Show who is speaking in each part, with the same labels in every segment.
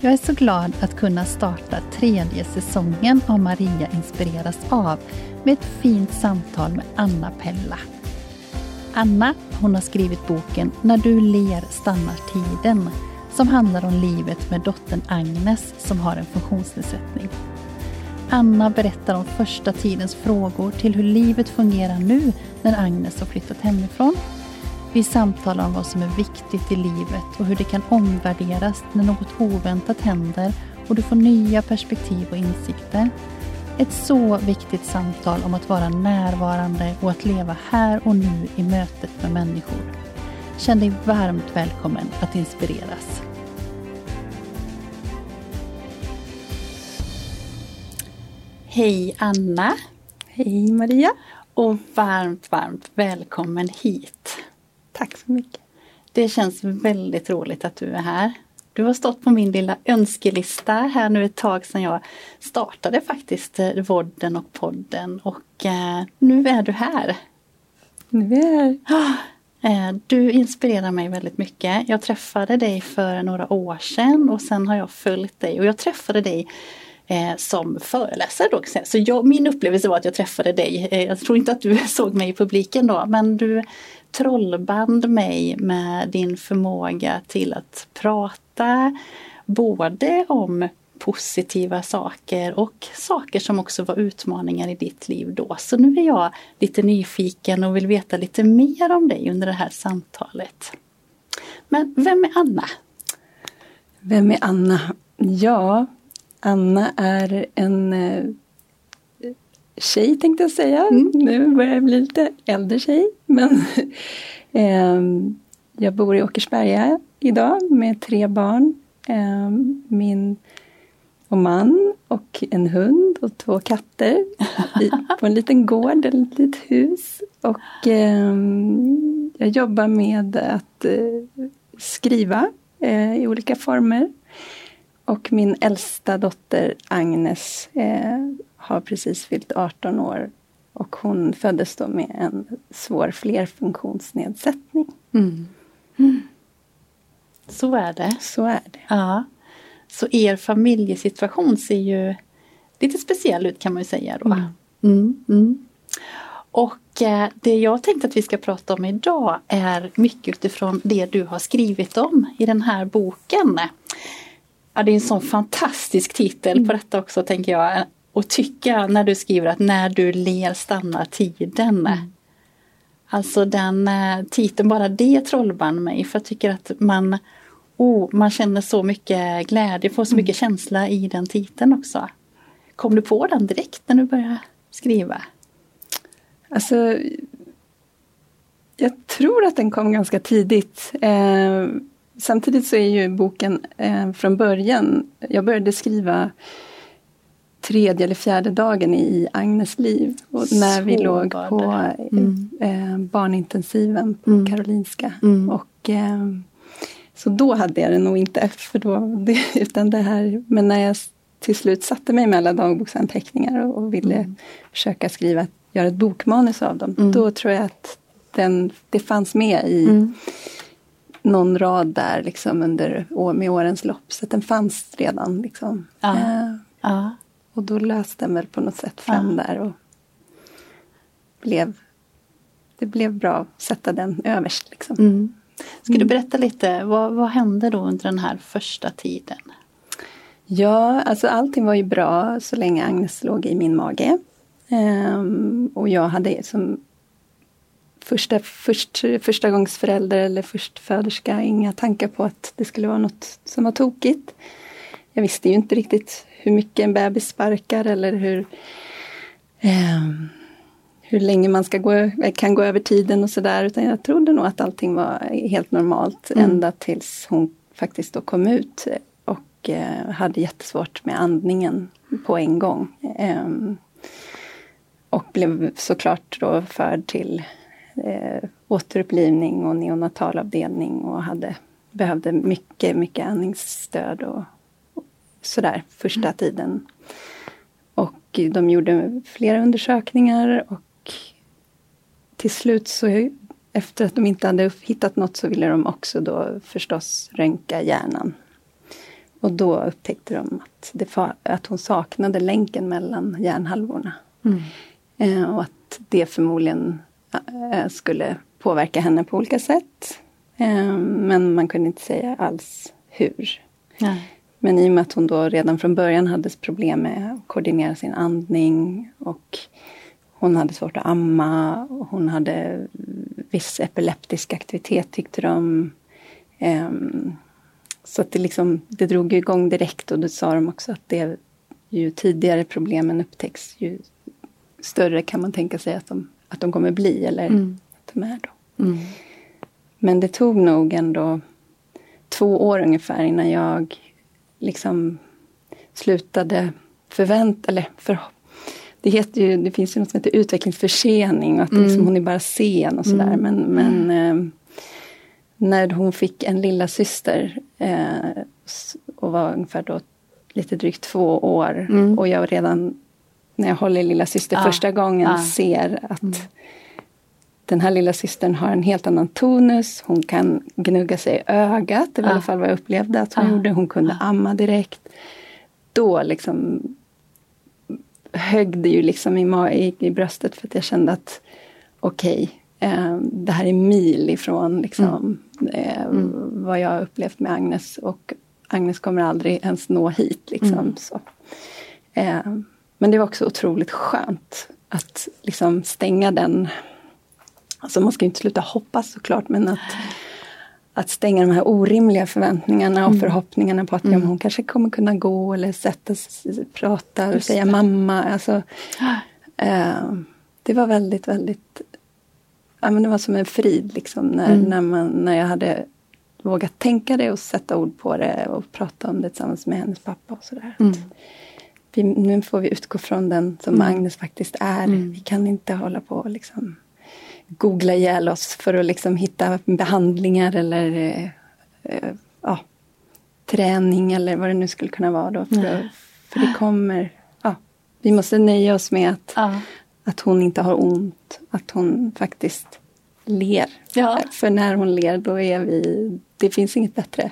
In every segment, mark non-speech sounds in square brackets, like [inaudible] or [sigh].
Speaker 1: Jag är så glad att kunna starta tredje säsongen av Maria inspireras av med ett fint samtal med Anna Pella. Anna hon har skrivit boken När du ler stannar tiden som handlar om livet med dottern Agnes som har en funktionsnedsättning. Anna berättar om första tidens frågor till hur livet fungerar nu när Agnes har flyttat hemifrån vi samtalar om vad som är viktigt i livet och hur det kan omvärderas när något oväntat händer och du får nya perspektiv och insikter. Ett så viktigt samtal om att vara närvarande och att leva här och nu i mötet med människor. Känn dig varmt välkommen att inspireras. Hej Anna!
Speaker 2: Hej Maria!
Speaker 1: Och varmt, varmt välkommen hit!
Speaker 2: Tack så mycket.
Speaker 1: Det känns väldigt roligt att du är här. Du har stått på min lilla önskelista här nu ett tag sedan jag startade faktiskt eh, Vodden och podden och eh, nu är du här.
Speaker 2: Nu är jag här.
Speaker 1: Eh, du inspirerar mig väldigt mycket. Jag träffade dig för några år sedan och sen har jag följt dig och jag träffade dig som föreläsare då. Så jag, min upplevelse var att jag träffade dig. Jag tror inte att du [laughs] såg mig i publiken då men du trollband mig med din förmåga till att prata både om positiva saker och saker som också var utmaningar i ditt liv då. Så nu är jag lite nyfiken och vill veta lite mer om dig under det här samtalet. Men vem är Anna?
Speaker 2: Vem är Anna? Ja, Anna är en eh, tjej tänkte jag säga. Mm. Nu börjar jag bli lite äldre tjej. Men [laughs] eh, jag bor i Åkersberga idag med tre barn. Eh, min och man och en hund och två katter [laughs] på en liten gård, ett litet hus. Och eh, jag jobbar med att eh, skriva eh, i olika former. Och min äldsta dotter Agnes eh, har precis fyllt 18 år och hon föddes då med en svår flerfunktionsnedsättning. Mm.
Speaker 1: Mm. Så är det.
Speaker 2: Så är det.
Speaker 1: Ja. Så er familjesituation ser ju lite speciell ut kan man ju säga då. Mm. mm, mm. Och eh, det jag tänkte att vi ska prata om idag är mycket utifrån det du har skrivit om i den här boken. Ja, det är en sån fantastisk titel på mm. detta också tänker jag och tycka när du skriver att när du ler stannar tiden. Mm. Alltså den eh, titeln, bara det trollband mig för jag tycker att man, oh, man känner så mycket glädje, får så mm. mycket känsla i den titeln också. Kom du på den direkt när du började skriva?
Speaker 2: Alltså jag tror att den kom ganska tidigt. Eh, samtidigt så är ju boken eh, från början, jag började skriva tredje eller fjärde dagen i Agnes liv. Och när vi låg på mm. eh, barnintensiven på mm. Karolinska. Mm. Och, eh, så då hade jag det nog inte, [laughs] för då, det, utan det här, men när jag till slut satte mig med alla dagboksanteckningar och, och ville mm. försöka skriva, göra ett bokmanus av dem, mm. då tror jag att den, det fanns med i mm. någon rad där liksom under, med årens lopp. Så den fanns redan. Liksom. Ja. Eh, ja. Och då löste den väl på något sätt fram ja. där och blev, det blev bra att sätta den överst. Liksom. Mm.
Speaker 1: Ska du mm. berätta lite, vad, vad hände då under den här första tiden?
Speaker 2: Ja, alltså allting var ju bra så länge Agnes låg i min mage. Um, och jag hade som första, först, första gångs förälder eller förstföderska inga tankar på att det skulle vara något som var tokigt. Jag visste ju inte riktigt hur mycket en bebis sparkar eller hur, um, hur länge man ska gå, kan gå över tiden och sådär. Utan jag trodde nog att allting var helt normalt mm. ända tills hon faktiskt då kom ut och eh, hade jättesvårt med andningen på en gång. Eh, och blev såklart då förd till eh, återupplivning och neonatalavdelning och hade, behövde mycket, mycket andningsstöd och sådär första mm. tiden. Och de gjorde flera undersökningar och till slut så efter att de inte hade hittat något så ville de också då förstås röntga hjärnan. Och då upptäckte de att, det, att hon saknade länken mellan hjärnhalvorna. Mm. Eh, och att det förmodligen eh, skulle påverka henne på olika sätt. Eh, men man kunde inte säga alls hur. Nej. Men i och med att hon då redan från början hade problem med att koordinera sin andning och hon hade svårt att amma och hon hade viss epileptisk aktivitet tyckte de. Um, så att det, liksom, det drog igång direkt och då sa de också att det, ju tidigare problemen upptäcks ju större kan man tänka sig att de, att de kommer bli eller mm. att de är då. Mm. Men det tog nog ändå två år ungefär innan jag liksom slutade förvänta, eller för, det, heter ju, det finns ju något som heter utvecklingsförsening och att mm. liksom, hon är bara sen och sådär. Mm. Men, men eh, när hon fick en lilla syster eh, och var ungefär då lite drygt två år mm. och jag redan när jag håller lilla syster ah. första gången ah. ser att mm. Den här lilla systern har en helt annan tonus. Hon kan gnugga sig i ögat, det var ah. i alla fall vad jag upplevde att hon ah. gjorde. Hon kunde ah. amma direkt. Då liksom högg det ju liksom i, i, i bröstet för att jag kände att okej, okay, eh, det här är mil ifrån liksom, mm. Eh, mm. vad jag upplevt med Agnes och Agnes kommer aldrig ens nå hit. Liksom, mm. så. Eh, men det var också otroligt skönt att liksom stänga den Alltså man ska inte sluta hoppas såklart men att, att stänga de här orimliga förväntningarna och mm. förhoppningarna på att mm. ja, hon kanske kommer kunna gå eller sätta sig, prata och säga mamma. Alltså, [gasps] eh, det var väldigt, väldigt ja, men Det var som en frid liksom när, mm. när, man, när jag hade vågat tänka det och sätta ord på det och prata om det tillsammans med hennes pappa och sådär. Mm. Vi, nu får vi utgå från den som mm. Agnes faktiskt är. Mm. Vi kan inte hålla på och liksom googla ihjäl oss för att liksom hitta behandlingar eller eh, eh, ja, träning eller vad det nu skulle kunna vara. Då, för, för det kommer, ja, vi måste nöja oss med att, ja. att hon inte har ont, att hon faktiskt ler. Ja. För när hon ler då är vi, det finns inget bättre.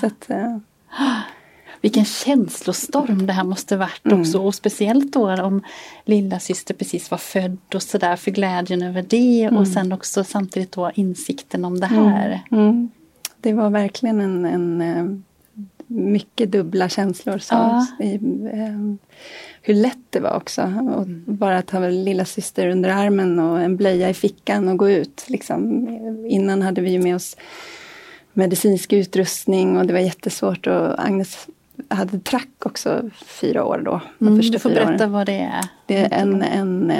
Speaker 2: Så att, eh, [gasps]
Speaker 1: vilken känslostorm det här måste varit mm. också och speciellt då om lilla syster precis var född och sådär för glädjen över det mm. och sen också samtidigt då insikten om det här.
Speaker 2: Mm. mm. Det var verkligen en, en eh, mycket dubbla känslor. Så, ja. eh, hur lätt det var också. Och bara att ha lilla syster under armen och en blöja i fickan och gå ut. Liksom. Innan hade vi med oss medicinsk utrustning och det var jättesvårt och Agnes hade track också fyra år då.
Speaker 1: Mm, du får berätta åren. vad det är.
Speaker 2: Det är en, en,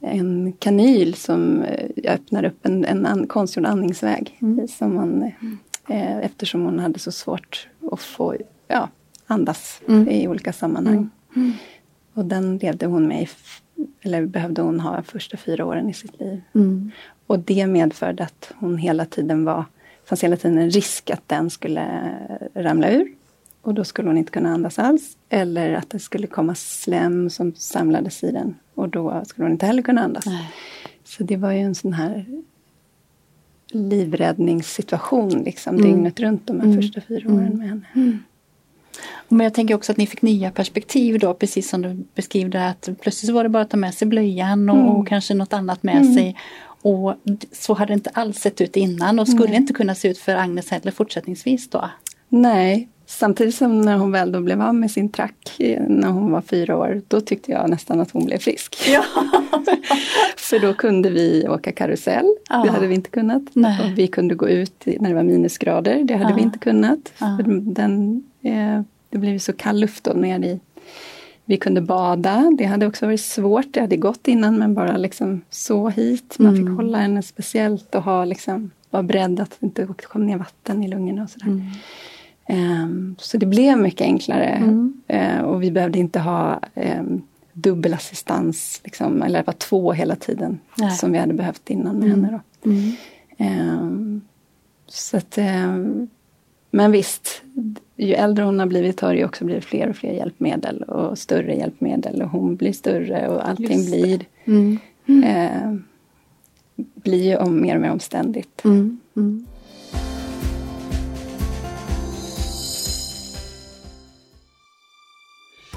Speaker 2: en kanyl som eh, öppnar upp en, en konstgjord andningsväg. Mm. Som man, eh, eftersom hon hade så svårt att få ja, andas mm. i olika sammanhang. Mm. Mm. Och den levde hon med i, eller behövde hon ha första fyra åren i sitt liv. Mm. Och det medförde att hon hela tiden var fanns hela tiden en risk att den skulle ramla ur. Och då skulle hon inte kunna andas alls. Eller att det skulle komma slem som samlades i den. Och då skulle hon inte heller kunna andas. Nej. Så det var ju en sån här livräddningssituation liksom mm. dygnet runt de här mm. första fyra åren mm. med henne. Mm.
Speaker 1: Men jag tänker också att ni fick nya perspektiv då, precis som du beskrev det att plötsligt så var det bara att ta med sig blöjan och, mm. och kanske något annat med mm. sig. Och så hade det inte alls sett ut innan och skulle inte kunna se ut för Agnes heller fortsättningsvis då.
Speaker 2: Nej, samtidigt som när hon väl då blev av med sin track eh, när hon var fyra år, då tyckte jag nästan att hon blev frisk.
Speaker 1: Ja. [laughs]
Speaker 2: För då kunde vi åka karusell,
Speaker 1: Ja.
Speaker 2: det hade vi inte kunnat. Vi kunde gå ut när det var minusgrader, det hade
Speaker 1: Ja.
Speaker 2: vi inte kunnat. För den, eh, det blev så kall luft då nere i vi kunde bada, det hade också varit svårt. Det hade gått innan men bara liksom så hit. Man
Speaker 1: Mm.
Speaker 2: fick hålla henne speciellt och ha liksom, vara beredd att det inte kom ner vatten i lungorna och sådär.
Speaker 1: Mm.
Speaker 2: Ehm, så det blev mycket enklare.
Speaker 1: Mm.
Speaker 2: Eh, och vi behövde inte ha um, dubbelassistans, liksom, eller var två hela tiden.
Speaker 1: Nej.
Speaker 2: Som vi hade behövt innan med
Speaker 1: Mm.
Speaker 2: henne. Då.
Speaker 1: Mm.
Speaker 2: Ehm, så att, ehm, men visst, ju äldre hon har blivit har det också blivit fler och fler hjälpmedel och större hjälpmedel och hon blir större och allting blir,
Speaker 1: Mm.
Speaker 2: eh, blir ju om, mer och mer omständigt.
Speaker 1: Mm.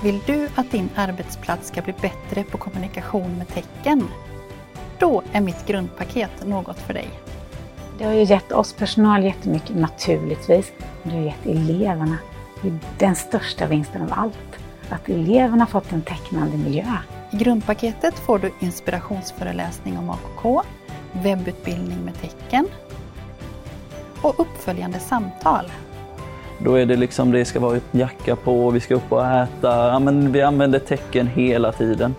Speaker 1: Vill du att din arbetsplats ska bli bättre på kommunikation med tecken? Då är mitt grundpaket något för dig.
Speaker 3: Det har ju gett oss personal jättemycket naturligtvis. Men det har gett eleverna den största vinsten av allt. Att eleverna fått en tecknande miljö.
Speaker 1: I grundpaketet får du inspirationsföreläsning om AKK, webbutbildning med tecken och uppföljande samtal.
Speaker 4: Då är det liksom, det ska vara jacka på, vi ska upp och äta. Ja, men vi använder tecken hela tiden.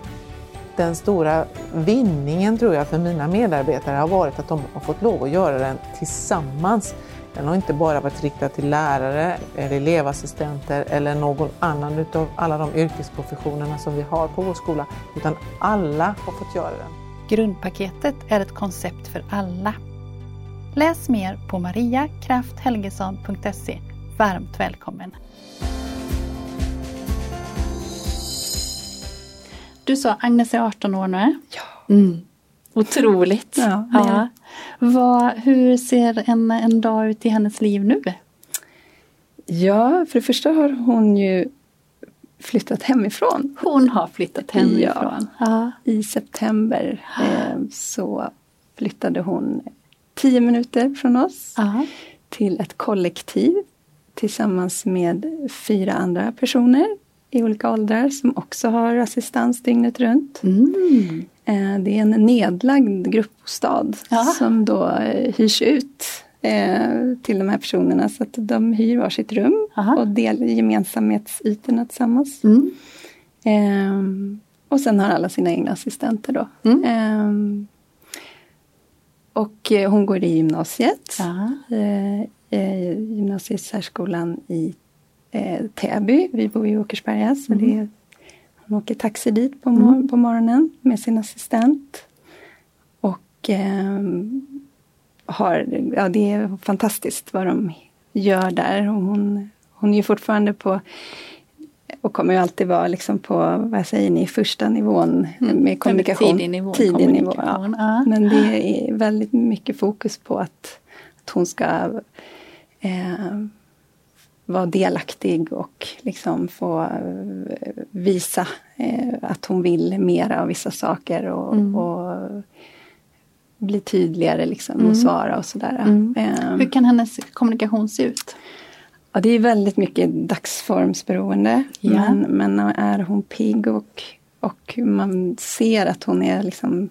Speaker 5: Den stora vinningen tror jag för mina medarbetare har varit att de har fått lov att göra den tillsammans. Den har inte bara varit riktad till lärare, eller elevassistenter eller någon annan utav alla de yrkesprofessionerna som vi har på vår skola, utan alla har fått göra den.
Speaker 1: Grundpaketet är ett koncept för alla. Läs mer på mariakrafthelgesson.se. Varmt välkommen! Du sa Agnes är 18 år nu.
Speaker 2: Ja.
Speaker 1: Mm. Otroligt!
Speaker 2: Ja, det.
Speaker 1: Vad, hur ser en, en dag ut i hennes liv nu?
Speaker 2: Ja, för det första har hon ju flyttat hemifrån.
Speaker 1: Hon har flyttat hemifrån. Ja.
Speaker 2: I september eh, så flyttade hon tio minuter från oss
Speaker 1: Ja.
Speaker 2: till ett kollektiv tillsammans med fyra andra personer i olika åldrar som också har assistans dygnet runt.
Speaker 1: Mm.
Speaker 2: Eh, Det är en nedlagd gruppbostad
Speaker 1: Ja.
Speaker 2: som då eh, hyrs ut eh, till de här personerna så att de hyr varsitt rum
Speaker 1: Aha.
Speaker 2: och delar gemensamhetsytorna tillsammans.
Speaker 1: Mm.
Speaker 2: Ehm, och sen har alla sina egna assistenter då.
Speaker 1: Mm.
Speaker 2: Ehm, och hon går i gymnasiet.
Speaker 1: Ja.
Speaker 2: Eh, eh, gymnasiet särskolan i eh, Täby. Vi bor i Åkersberga så
Speaker 1: Mm.
Speaker 2: det är, hon åker taxi dit på, mor- på morgonen med sin assistent. Och ehm, har, ja, det är fantastiskt vad de gör där. Och hon, hon är ju fortfarande på och kommer ju alltid vara liksom på, vad säger ni, första nivån med kommunikation.
Speaker 1: Mm. Tidig nivå.
Speaker 2: Tidig nivå ja.
Speaker 1: ja.
Speaker 2: Men det är väldigt mycket fokus på att, att hon ska eh, vara delaktig och liksom få eh, visa eh, att hon vill mera av vissa saker och,
Speaker 1: Mm.
Speaker 2: och bli tydligare liksom
Speaker 1: Mm.
Speaker 2: och svara och sådär.
Speaker 1: Mm.
Speaker 2: Eh,
Speaker 1: Hur kan hennes kommunikation se ut?
Speaker 2: Ja, det är väldigt mycket dagsformsberoende.
Speaker 1: Ja.
Speaker 2: Men, men är hon pigg och, och man ser att hon är liksom,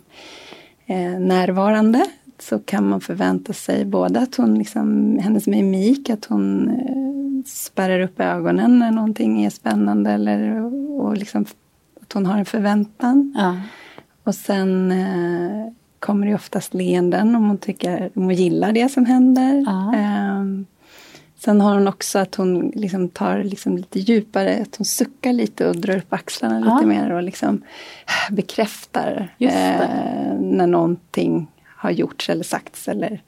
Speaker 2: eh, närvarande så kan man förvänta sig både att hon, liksom, hennes mimik, att hon eh, spärrar upp ögonen när någonting är spännande eller och liksom, att hon har en förväntan.
Speaker 1: Ja.
Speaker 2: Och sen eh, kommer det oftast leenden om hon tycker om hon gillar det som händer.
Speaker 1: Ja.
Speaker 2: Ehm, sen har hon också att hon liksom tar liksom lite djupare, att hon suckar lite och drar upp axlarna
Speaker 1: Ja.
Speaker 2: lite mer och liksom bekräftar eh, när någonting har gjorts eller sagts eller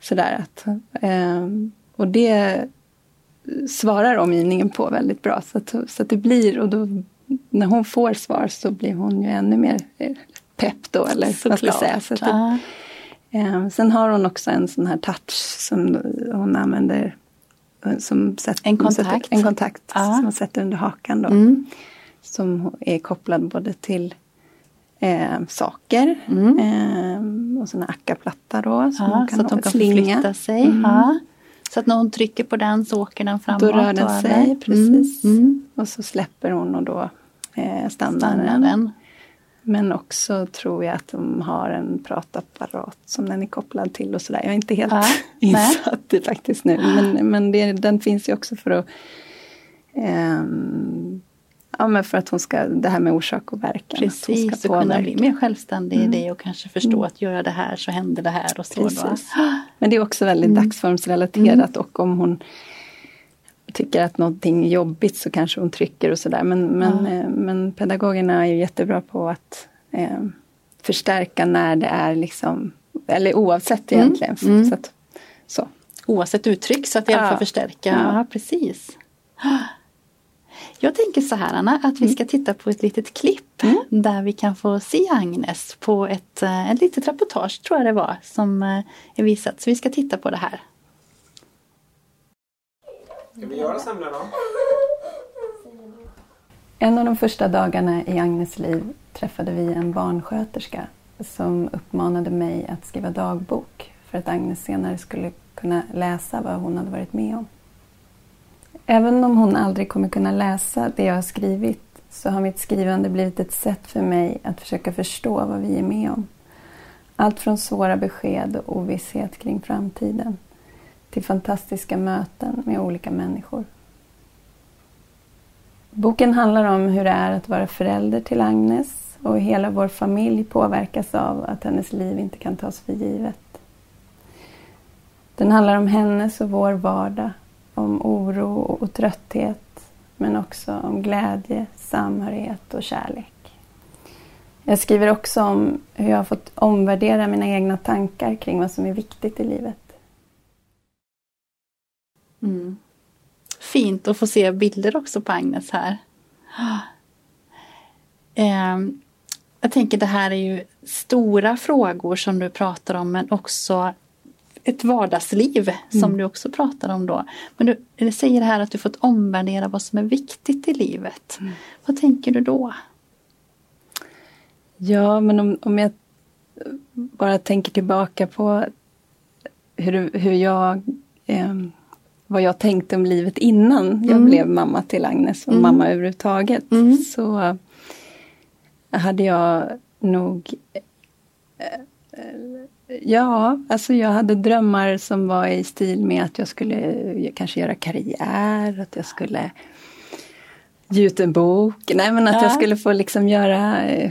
Speaker 2: sådär. Att, ehm, och det svarar omgivningen på väldigt bra. Så att, så att det blir, och då när hon får svar så blir hon ju ännu mer eh, pepp då. Eller vad ska jag säga. Så att det, eh, sen har hon också en sån här touch som hon använder. eh, Som sätt,
Speaker 1: En
Speaker 2: hon sätter-
Speaker 1: kontakt.
Speaker 2: En kontakt
Speaker 1: Ja.
Speaker 2: som hon sätter under hakan då.
Speaker 1: Mm.
Speaker 2: Som är kopplad både till eh, saker
Speaker 1: Mm.
Speaker 2: Eh, och sån här ackaplatta då. Som
Speaker 1: Ja,
Speaker 2: hon
Speaker 1: så att de kan
Speaker 2: slinga.
Speaker 1: förflytta sig.
Speaker 2: Mm.
Speaker 1: Ja. Så att när hon trycker på den så åker den framåt?
Speaker 2: Då rör den sig,
Speaker 1: eller?
Speaker 2: precis.
Speaker 1: Mm. Mm.
Speaker 2: Och så släpper hon och då eh, stannar, den. Men också tror jag att de har en pratapparat som den är kopplad till och sådär. Jag är inte helt
Speaker 1: Ja, [laughs]
Speaker 2: insatt i faktiskt nu. Men, men det, den finns ju också för att ehm, Ja men för att hon ska, det här med orsak och verkan. att
Speaker 1: Precis,
Speaker 2: ska
Speaker 1: och kunna bli mer självständig
Speaker 2: Mm.
Speaker 1: i det och kanske förstå att göra det här så händer det här och så.
Speaker 2: Precis. [gasps] Men det är också väldigt
Speaker 1: Mm.
Speaker 2: dagsformsrelaterat och om hon tycker att någonting är jobbigt så kanske hon trycker och sådär. Men, men,
Speaker 1: Ja.
Speaker 2: eh, men pedagogerna är ju jättebra på att eh, förstärka när det är liksom, eller oavsett
Speaker 1: Mm.
Speaker 2: egentligen.
Speaker 1: Mm.
Speaker 2: Så att, så.
Speaker 1: Oavsett uttryck så att i alla fall
Speaker 2: Ja.
Speaker 1: förstärka.
Speaker 2: Ja.
Speaker 1: precis. [gasps] [gasps] Jag tänker så här Anna, att vi ska titta på ett litet klipp där vi kan få se Agnes på ett, eh, ett litet reportage tror jag det var som eh, är visat. Så vi ska titta på det här.
Speaker 6: Ska vi göra semla då?
Speaker 2: En av de första dagarna i Agnes liv träffade vi en barnsköterska som uppmanade mig att skriva dagbok för att Agnes senare skulle kunna läsa vad hon hade varit med om. Även om hon aldrig kommer kunna läsa det jag har skrivit så har mitt skrivande blivit ett sätt för mig att försöka förstå vad vi är med om. Allt från svåra besked och ovisshet kring framtiden till fantastiska möten med olika människor. Boken handlar om hur det är att vara förälder till Agnes och hur hela vår familj påverkas av att hennes liv inte kan tas för givet. Den handlar om hennes och vår vardag, om oro och trötthet men också om glädje, samhörighet och kärlek. Jag skriver också om hur jag har fått omvärdera mina egna tankar kring vad som är viktigt i livet.
Speaker 1: Mm. Fint att få se bilder också på Agnes här. [gasps] Ehm, jag tänker det här är ju stora frågor som du pratar om men också ett vardagsliv som du också pratar om då. Men du, du säger här att du fått omvärdera vad som är viktigt i livet. Vad tänker du då?
Speaker 2: Ja, men om, om jag bara tänker tillbaka på hur, hur jag, eh, vad jag tänkte om livet innan jag
Speaker 1: Mm.
Speaker 2: blev mamma till Agnes och
Speaker 1: Mm.
Speaker 2: mamma överhuvudtaget.
Speaker 1: Mm.
Speaker 2: Så hade jag nog eh, eh, Ja, alltså jag hade drömmar som var i stil med att jag skulle kanske göra karriär, att jag skulle ge ut en bok. Nej men att
Speaker 1: Ja.
Speaker 2: jag skulle få liksom göra eh,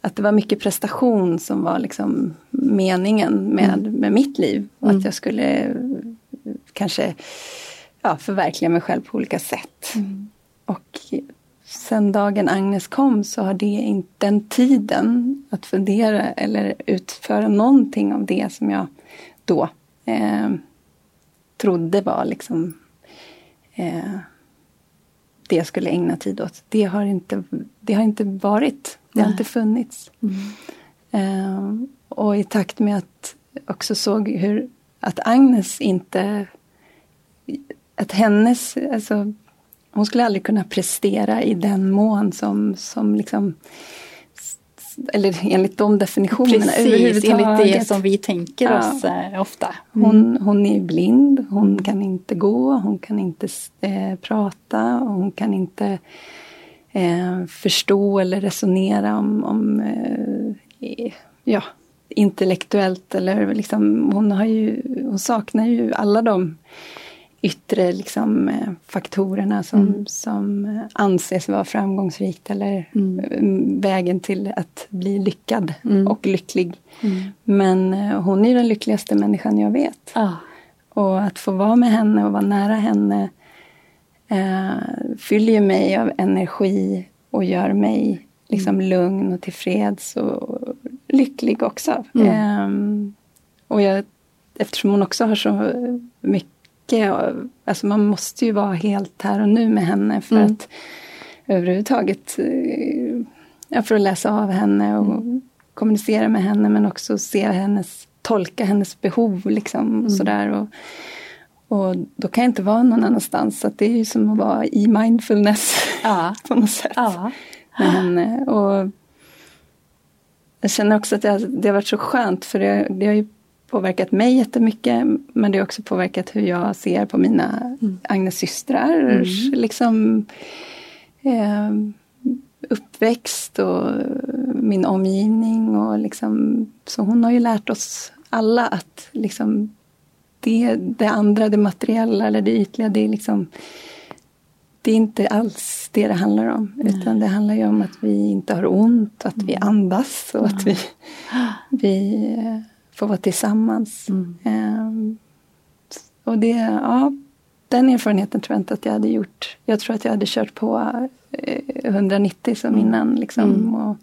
Speaker 2: att det var mycket prestation som var liksom meningen med, med mitt liv. Och
Speaker 1: Mm.
Speaker 2: att jag skulle kanske ja, förverkliga mig själv på olika sätt. Och sen dagen Agnes kom så har det inte den tiden att fundera eller utföra någonting av det som jag då eh, trodde var liksom eh, det jag skulle ägna tid åt. Det har inte, det har inte varit. Det har
Speaker 1: Nej.
Speaker 2: inte funnits. Eh, och i takt med att också såg hur att Agnes inte att hennes, alltså hon skulle aldrig kunna prestera i den mån som, som liksom eller enligt de definitionerna
Speaker 1: Precis, enligt det som vi tänker
Speaker 2: Ja.
Speaker 1: oss eh, ofta.
Speaker 2: Hon, hon är blind, hon kan inte gå, hon kan inte eh, prata hon kan inte eh, förstå eller resonera om, om eh, ja, intellektuellt eller liksom, hon, har ju, hon saknar ju alla de yttre liksom, eh, faktorerna som,
Speaker 1: Mm.
Speaker 2: som eh, anses vara framgångsrikt eller
Speaker 1: Mm.
Speaker 2: eh, vägen till att bli lyckad
Speaker 1: Mm.
Speaker 2: och lycklig.
Speaker 1: Mm.
Speaker 2: Men eh, hon är den lyckligaste människan jag vet.
Speaker 1: Ja.
Speaker 2: Och att få vara med henne och vara nära henne eh, fyller mig av energi och gör mig liksom lugn och tillfreds och lycklig också.
Speaker 1: Mm.
Speaker 2: Ehm, och jag, eftersom hon också har så mycket, alltså man måste ju vara helt här och nu med henne för
Speaker 1: Mm.
Speaker 2: att överhuvudtaget eh, ja, för att läsa av henne och kommunicera med henne men också se hennes, tolka hennes behov liksom och sådär. Och, och då kan jag inte vara någon annanstans. Så det är ju som att vara i mindfulness [laughs]
Speaker 1: Ja.
Speaker 2: på något sätt
Speaker 1: Ja.
Speaker 2: henne. Och jag känner också att det har, det har varit så skönt för det, det har ju påverkat mig jättemycket men det har också påverkat hur jag ser på mina
Speaker 1: Mm.
Speaker 2: Agnes systrars liksom, eh, uppväxt och min omgivning. Och liksom, så hon har ju lärt oss alla att liksom, det, det andra, det materiella eller det ytliga, det är liksom det är inte alls det det handlar om. Utan det handlar ju om att vi inte har ont, att vi andas och att vi, vi eh, får vara tillsammans. Ehm, och det, ja, den erfarenheten tror jag inte att jag hade gjort. Jag tror att jag hade kört på eh, 190 som innan. Liksom, och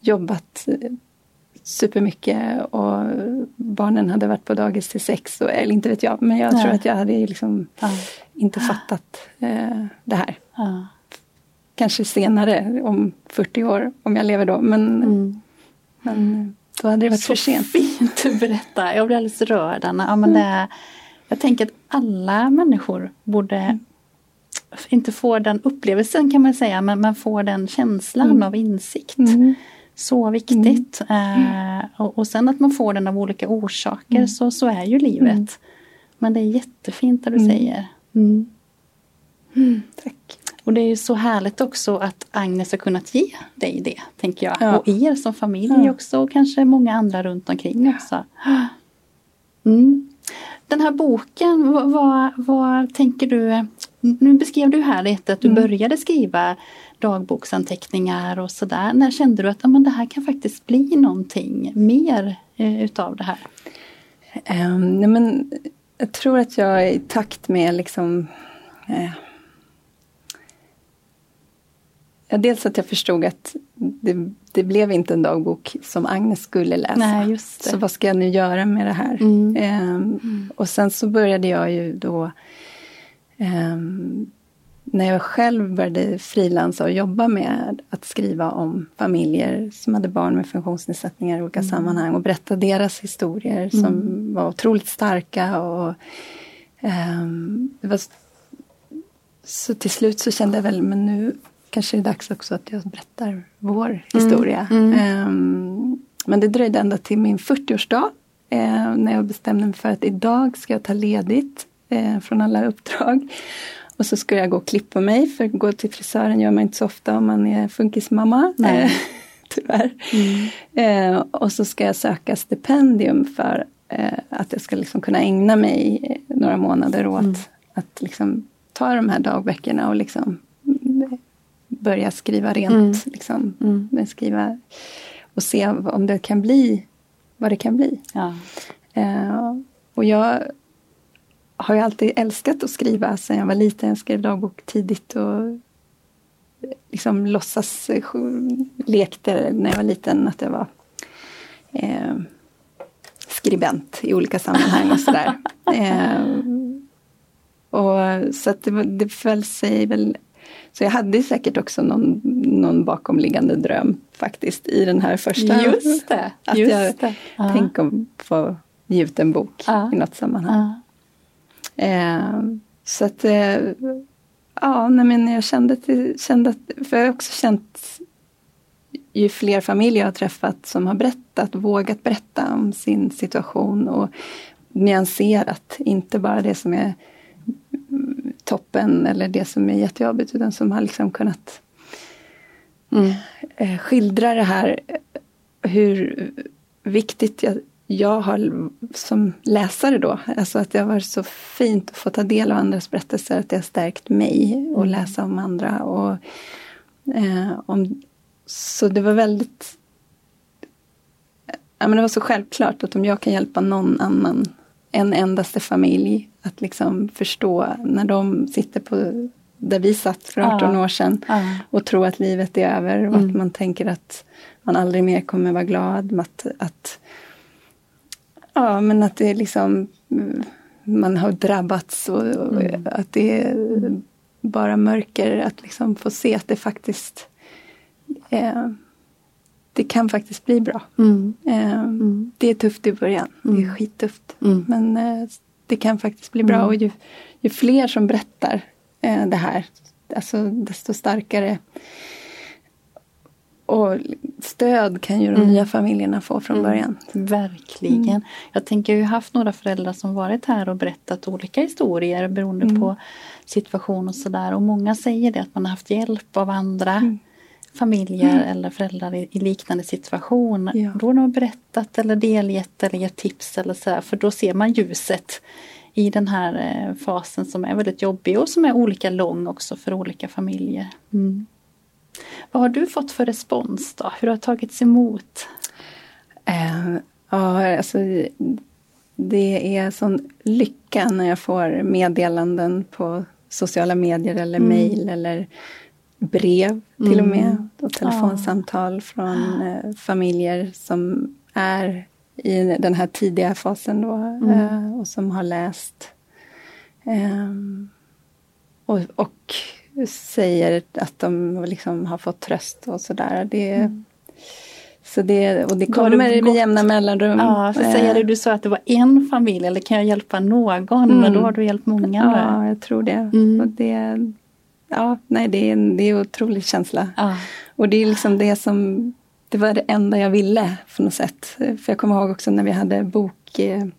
Speaker 2: jobbat eh, supermycket och barnen hade varit på dagis till sex. Och, eller inte vet jag, men jag
Speaker 1: Nej.
Speaker 2: tror att jag hade liksom
Speaker 1: Ja.
Speaker 2: inte fattat eh, det här.
Speaker 1: Ja.
Speaker 2: Kanske senare, om 40 år, om jag lever då. Men, men då hade det varit
Speaker 1: Så
Speaker 2: för sent.
Speaker 1: fint du berättar. Jag blir alldeles rörd Anna. Ja, men det, jag tänker att alla människor borde inte få den upplevelsen kan man säga, men man får den känslan av insikt.
Speaker 2: Mm.
Speaker 1: Så viktigt. Eh, och, och sen att man får den av olika orsaker, så, så är ju livet. Men det är jättefint det du säger.
Speaker 2: Tack.
Speaker 1: Och det är ju så härligt också att Agnes har kunnat ge dig det, tänker jag.
Speaker 2: Ja.
Speaker 1: Och er som familj
Speaker 2: Ja.
Speaker 1: också och kanske många andra runt omkring också. Mm. Den här boken, vad, vad, vad tänker du? Nu beskrev du här lite att du började skriva dagboksanteckningar och sådär. När kände du att ja, men det här kan faktiskt bli någonting mer eh, utav det här?
Speaker 2: Ehm, nej men, jag tror att jag är i takt med liksom eh, ja, Dels att jag förstod att det, det blev inte en dagbok som Agnes skulle läsa.
Speaker 1: Nej.
Speaker 2: Så vad ska jag nu göra med det här?
Speaker 1: Mm.
Speaker 2: Ehm, och sen så började jag ju då ehm, när jag själv började frilansa och jobba med att skriva om familjer som hade barn med funktionsnedsättningar i olika sammanhang och berätta deras historier som var otroligt starka. Och, ehm, var, så till slut så kände jag väl, men nu kanske det är dags också att jag berättar vår historia. Ehm, men det dröjde ända till min 40-årsdag eh, när jag bestämde mig för att idag ska jag ta ledigt eh, från alla uppdrag. Och så ska jag gå och klippa mig, för att gå till frisören gör man inte så ofta om man är funkismamma.
Speaker 1: Nej.
Speaker 2: Eh, [laughs] tyvärr. Eh, och så ska jag söka stipendium för eh, att jag ska liksom kunna ägna mig eh, några månader åt att liksom ta de här dagböckerna och liksom mm, börja skriva rent. Liksom, Men skriva och se om det kan bli vad det kan bli.
Speaker 1: Ja.
Speaker 2: Eh, och jag har ju alltid älskat att skriva sedan jag var liten. Jag skrev dagbok tidigt och liksom låtsas eh, lekte när jag var liten att jag var eh, skribent i olika sammanhang och sådär. [laughs] eh, och så att det, det föll sig väl så jag hade säkert också någon, någon bakomliggande dröm faktiskt i den här första.
Speaker 1: Just det.
Speaker 2: Att
Speaker 1: just
Speaker 2: jag
Speaker 1: det. Ja.
Speaker 2: tänk om få ge ut en bok
Speaker 1: Ja.
Speaker 2: i något sammanhang.
Speaker 1: Ja.
Speaker 2: Eh, så att, eh, ja, nej, men jag kände, att- kände att, för jag har också känt ju fler familjer jag har träffat som har berättat, vågat berätta om sin situation och nyanserat, inte bara det som är toppen eller det som är jättejobbigt utan som har liksom kunnat eh, skildra det här hur viktigt jag, jag har som läsare då. Alltså att det har varit så fint att få ta del av andras berättelser, att det har stärkt mig och läsa om andra. Och, eh, om, så det var väldigt ja, men det var så självklart att om jag kan hjälpa någon annan, en endaste familj, att liksom förstå när de sitter på där vi satt för 18
Speaker 1: Ja.
Speaker 2: år sedan
Speaker 1: Ja.
Speaker 2: och tror att livet är över och att man tänker att man aldrig mer kommer vara glad. Att, att, ja, men att det är liksom mm, man har drabbats och, och att det är bara mörker. Att liksom få se att det faktiskt eh, det kan faktiskt bli bra.
Speaker 1: Mm.
Speaker 2: Eh, Det är tufft i början. Det är skittufft.
Speaker 1: Mm.
Speaker 2: Men eh, det kan faktiskt bli bra. Och ju, ju fler som berättar eh, det här, alltså desto starkare och stöd kan ju de
Speaker 1: Mm.
Speaker 2: nya familjerna få från
Speaker 1: Mm.
Speaker 2: början.
Speaker 1: Verkligen.
Speaker 2: Mm.
Speaker 1: Jag tänker, jag har haft några föräldrar som varit här och berättat olika historier beroende
Speaker 2: Mm.
Speaker 1: på situation och sådär. Och många säger det att man har haft hjälp av andra
Speaker 2: Mm.
Speaker 1: familjer eller föräldrar i, i liknande situation.
Speaker 2: Ja.
Speaker 1: Då de har berättat eller delgett eller gett tips eller så här, för då ser man ljuset i den här eh, fasen som är väldigt jobbig och som är olika lång också för olika familjer. Mm. Vad har du fått för respons då? Hur har det tagits emot?
Speaker 2: Eh, ja, alltså, det är sån lycka när jag får meddelanden på sociala medier eller
Speaker 1: Mm.
Speaker 2: mejl eller brev till och
Speaker 1: Mm.
Speaker 2: med. Och telefonsamtal från eh, familjer som är i den här tidiga fasen då
Speaker 1: Mm.
Speaker 2: eh, och som har läst. Ehm, och, och säger att de liksom har fått tröst och sådär. Det,
Speaker 1: Mm.
Speaker 2: så det, och det kommer med jämna mellanrum.
Speaker 1: Ja, så
Speaker 2: Eh,
Speaker 1: säger du, du sa att det var en familj eller kan jag hjälpa någon? Men då har du hjälpt många.
Speaker 2: Ja, jag tror det.
Speaker 1: Mm.
Speaker 2: Och det ja, nej, det är en det är en otrolig känsla.
Speaker 1: Ja.
Speaker 2: Och det är liksom det som det var det enda jag ville på något sätt. För jag kommer ihåg också när vi hade bokrelease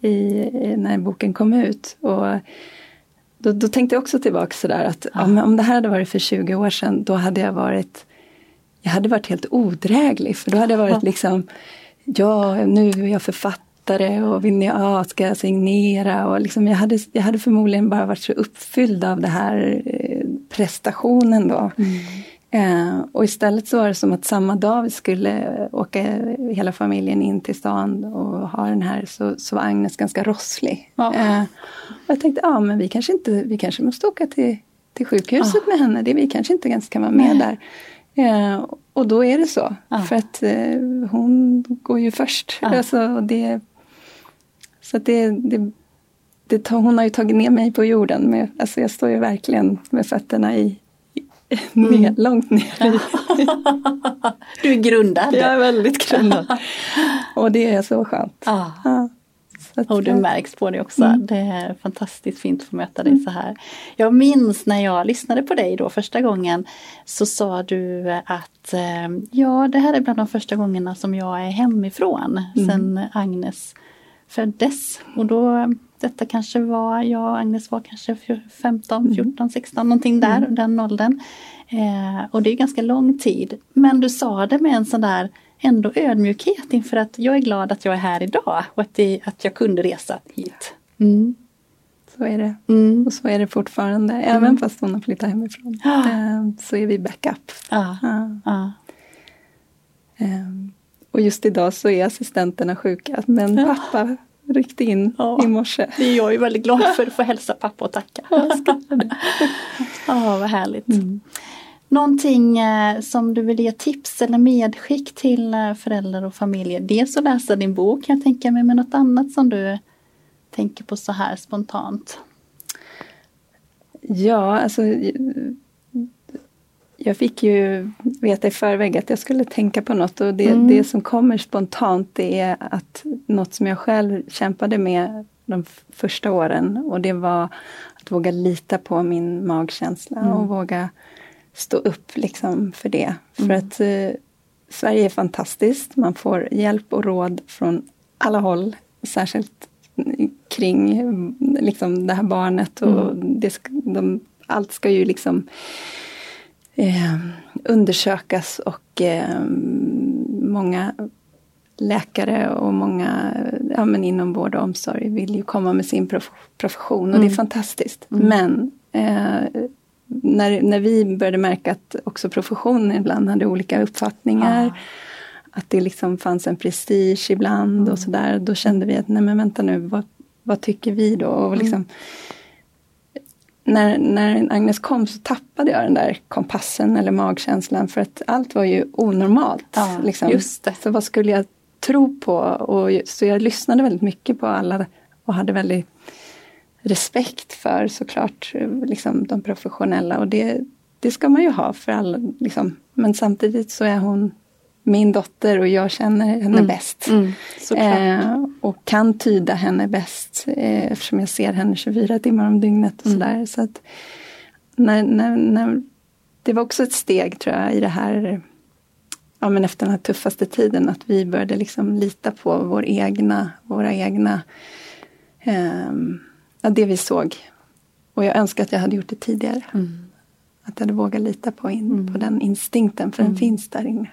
Speaker 2: i, när boken kom ut. Och då, då tänkte jag också tillbaka sådär att ja. men om det här hade varit för 20 år sedan då hade jag varit jag hade varit helt odräglig för då hade jag varit liksom Ja, nu är jag författare och vill ni, ja, ska jag signera? Och liksom, jag, hade, jag hade förmodligen bara varit så uppfylld av det här eh, prestationen då. Eh, och istället så var det som att samma dag vi skulle åka hela familjen in till stan och ha den här så, så var Agnes ganska rosslig.
Speaker 1: Ja.
Speaker 2: Eh, och jag tänkte, ja men vi kanske, inte, vi kanske måste åka till, till sjukhuset med henne. Det, vi kanske inte ens kan vara med
Speaker 1: Nej.
Speaker 2: där. Eh, och då är det så.
Speaker 1: Ja.
Speaker 2: För att eh, hon går ju först.
Speaker 1: Ja.
Speaker 2: Alltså, det, så att det, det, det, hon har ju tagit ner mig på jorden. Med, alltså jag står ju verkligen med fötterna i [laughs]
Speaker 1: Mm.
Speaker 2: ner, långt ner. [laughs]
Speaker 1: Du är grundad.
Speaker 2: Jag är väldigt grundad. [laughs] och det är så skönt.
Speaker 1: Ja.
Speaker 2: Ja. Så
Speaker 1: Och det märks på dig också.
Speaker 2: Mm.
Speaker 1: Det är fantastiskt fint att få möta dig så här. Jag minns när jag lyssnade på dig då första gången så sa du att eh, ja, det här är bland de första gångerna som jag är hemifrån
Speaker 2: Mm.
Speaker 1: sen Agnes föddes. Och då, detta kanske var, jag och Agnes var kanske fj- 15, 14, 16 någonting där, den åldern. Eh, och det är ganska lång tid. Men du sa det med en sån där ändå ödmjukhet inför att jag är glad att jag är här idag och att, det, att jag kunde resa hit. Mm.
Speaker 2: Så är det.
Speaker 1: Mm.
Speaker 2: Och så är det fortfarande. Även fast hon har flyttat hemifrån.
Speaker 1: Ja.
Speaker 2: eh, Så är vi backup.
Speaker 1: Ja.
Speaker 2: Ja.
Speaker 1: Ja.
Speaker 2: Ehm, Och just idag så är assistenterna sjuka. Men
Speaker 1: Ja.
Speaker 2: pappa ryckte in
Speaker 1: Ja.
Speaker 2: i morse.
Speaker 1: Det är jag ju väldigt glad för att få hälsa pappa och tacka. Ja, vad härligt.
Speaker 2: Mm.
Speaker 1: Någonting eh, som du vill ge tips eller medskick till eh, föräldrar och familjer? Dels att läsa din bok kan jag tänka mig, men något annat som du tänker på så här spontant?
Speaker 2: Ja, alltså jag fick ju veta i förväg att jag skulle tänka på något och det,
Speaker 1: Mm.
Speaker 2: det som kommer spontant det är att något som jag själv kämpade med de första åren och det var att våga lita på min magkänsla
Speaker 1: Mm.
Speaker 2: och våga stå upp liksom för det. För
Speaker 1: Mm.
Speaker 2: att eh, Sverige är fantastiskt, man får hjälp och råd från alla håll, särskilt kring eh, liksom det här barnet och det ska, de, allt ska ju liksom eh, undersökas och eh, många läkare och många ja, men inom vård och omsorg vill ju komma med sin prof profession och det är
Speaker 1: Mm.
Speaker 2: fantastiskt.
Speaker 1: Mm.
Speaker 2: Men eh, när, när vi började märka att också professionen ibland hade olika uppfattningar
Speaker 1: Ah.
Speaker 2: att det liksom fanns en prestige ibland
Speaker 1: Mm.
Speaker 2: och sådär. Då kände vi att nej men vänta nu, vad, vad tycker vi då? Och
Speaker 1: Mm.
Speaker 2: liksom, när, när Agnes kom så tappade jag den där kompassen eller magkänslan för att allt var ju onormalt.
Speaker 1: Ja,
Speaker 2: liksom.
Speaker 1: just det.
Speaker 2: Så vad skulle jag tro på? Och, så jag lyssnade väldigt mycket på alla och hade väldigt respekt för såklart liksom, de professionella och det, det ska man ju ha för alla. Liksom. Men samtidigt så är hon min dotter och jag känner henne
Speaker 1: Mm.
Speaker 2: bäst.
Speaker 1: Mm.
Speaker 2: Eh, och kan tyda henne bäst eh, eftersom jag ser henne 24 timmar om dygnet och
Speaker 1: Mm.
Speaker 2: sådär. Så att när, när, när det var också ett steg tror jag i det här, ja men efter den här tuffaste tiden, att vi började liksom lita på vår egna, våra egna, eh, ja, det vi såg. Och jag önskar att jag hade gjort det tidigare.
Speaker 1: Mm.
Speaker 2: Att jag hade vågat lita på, in,
Speaker 1: Mm.
Speaker 2: på den instinkten, för den
Speaker 1: Mm.
Speaker 2: finns där inne.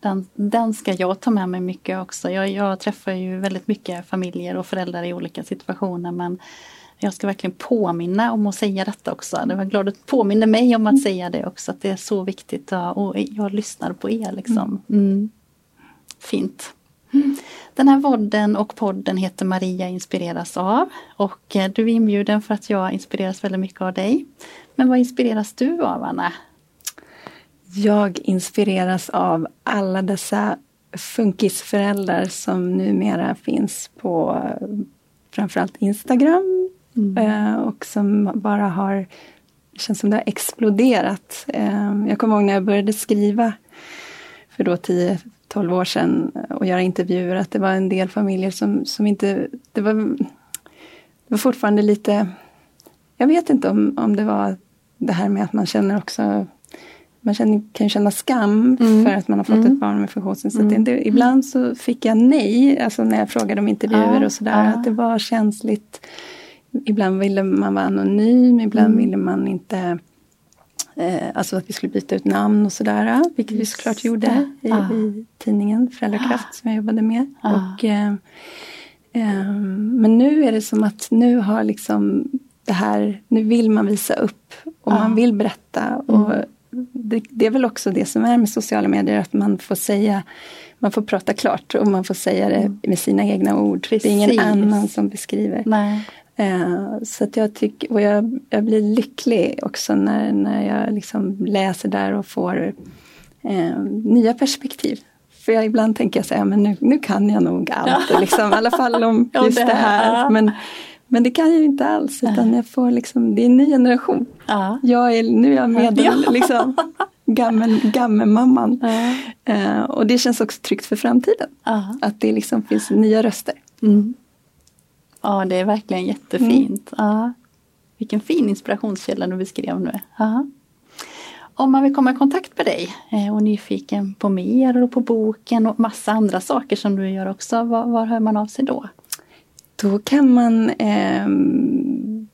Speaker 1: Mm. Den, den ska jag ta med mig mycket också. Jag, jag träffar ju väldigt mycket familjer och föräldrar i olika situationer men jag ska verkligen påminna om att säga detta också. Det var glad att du påminner mig om att säga det också, att det är så viktigt och jag lyssnar på er liksom. Mm. Fint. Den här vodden och podden heter Maria inspireras av och eh, du är inbjuden för att jag inspireras väldigt mycket av dig. Men vad inspireras du av Anna?
Speaker 2: Jag inspireras av alla dessa funkisföräldrar som numera finns på framförallt Instagram eh, och som bara har det känns som det har exploderat. Eh, Jag kommer ihåg när jag började skriva för då 10-12 år sedan och göra intervjuer att det var en del familjer som, som inte... Det var, det var fortfarande lite... Jag vet inte om, om det var det här med att man känner också man känner, kan känna skam
Speaker 1: Mm.
Speaker 2: för att man har fått
Speaker 1: Mm.
Speaker 2: ett barn med funktionsnedsättning.
Speaker 1: Mm.
Speaker 2: Det, ibland så fick jag nej, alltså när jag frågade om intervjuer
Speaker 1: Ah,
Speaker 2: och sådär,
Speaker 1: ah.
Speaker 2: att det var känsligt. Ibland ville man vara anonym, ibland
Speaker 1: Mm.
Speaker 2: ville man inte eh, Alltså att vi skulle byta ut namn och sådär, vilket vi
Speaker 1: Just
Speaker 2: såklart gjorde i,
Speaker 1: Ah.
Speaker 2: i tidningen Föräldrakraft som jag jobbade med.
Speaker 1: Ah.
Speaker 2: Och, eh, eh, men nu är det som att nu har liksom det här, nu vill man visa upp och
Speaker 1: Ah.
Speaker 2: man vill berätta. Och det, det är väl också det som är med sociala medier, att man får säga man får prata klart och man får säga det med sina egna ord. Det är ingen
Speaker 1: Precis.
Speaker 2: annan som beskriver.
Speaker 1: Nej.
Speaker 2: Eh, så att jag tycker, och jag, jag blir lycklig också när, när jag liksom läser där och får eh, nya perspektiv. För jag ibland tänker jag så här, men nu, nu kan jag nog allt, liksom, i alla fall om [laughs]
Speaker 1: Ja,
Speaker 2: just
Speaker 1: det
Speaker 2: det
Speaker 1: här.
Speaker 2: här. Men, men det kan jag ju inte alls, utan jag får liksom, det är en ny generation.
Speaker 1: Ja.
Speaker 2: Jag är, nu är jag med
Speaker 1: Ja.
Speaker 2: liksom, gammel, gammelmamman.
Speaker 1: Ja.
Speaker 2: Eh, och det känns också tryggt för framtiden.
Speaker 1: Ja.
Speaker 2: Att det liksom finns nya röster.
Speaker 1: Mm. Ja, det är verkligen jättefint. Ja. Vilken fin inspirationskälla du beskrev nu. Om man vill komma i kontakt med dig eh, och nyfiken på mer och på boken och massa andra saker som du gör också, var, var hör man av sig då?
Speaker 2: Då kan man ehm,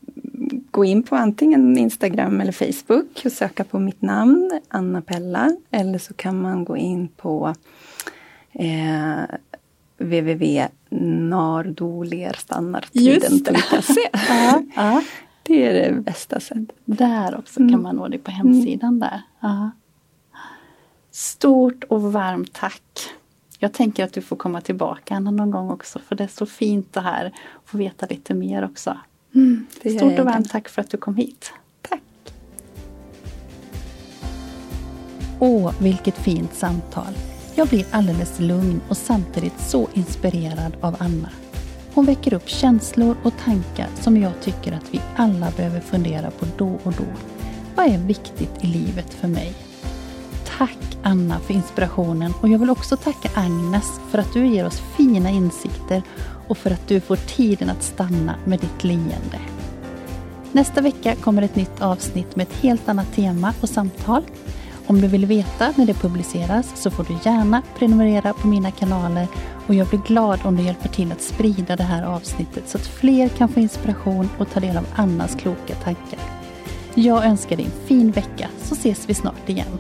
Speaker 2: gå in på antingen Instagram eller Facebook och söka på mitt namn, Anna Pella. Eller så kan man gå in på eh, www.nardolerstannartiden.se. [laughs]
Speaker 1: Ja. Ja.
Speaker 2: Det är det bästa sättet.
Speaker 1: Där också
Speaker 2: Mm.
Speaker 1: kan man nå dig på hemsidan där. Ja. Stort och varmt tack! Jag tänker att du får komma tillbaka Anna någon gång också för det är så fint det här. Få veta lite mer också.
Speaker 2: Gör
Speaker 1: Stort och varmt tack för att du kom hit.
Speaker 2: Tack!
Speaker 1: Åh, vilket fint samtal. Jag blir alldeles lugn och samtidigt så inspirerad av Anna. Hon väcker upp känslor och tankar som jag tycker att vi alla behöver fundera på då och då. Vad är viktigt i livet för mig? Tack Anna för inspirationen och jag vill också tacka Agnes för att du ger oss fina insikter och för att du får tiden att stanna med ditt leende. Nästa vecka kommer ett nytt avsnitt med ett helt annat tema och samtal. Om du vill veta när det publiceras så får du gärna prenumerera på mina kanaler och jag blir glad om du hjälper till att sprida det här avsnittet så att fler kan få inspiration och ta del av Annas kloka tankar. Jag önskar dig en fin vecka så ses vi snart igen.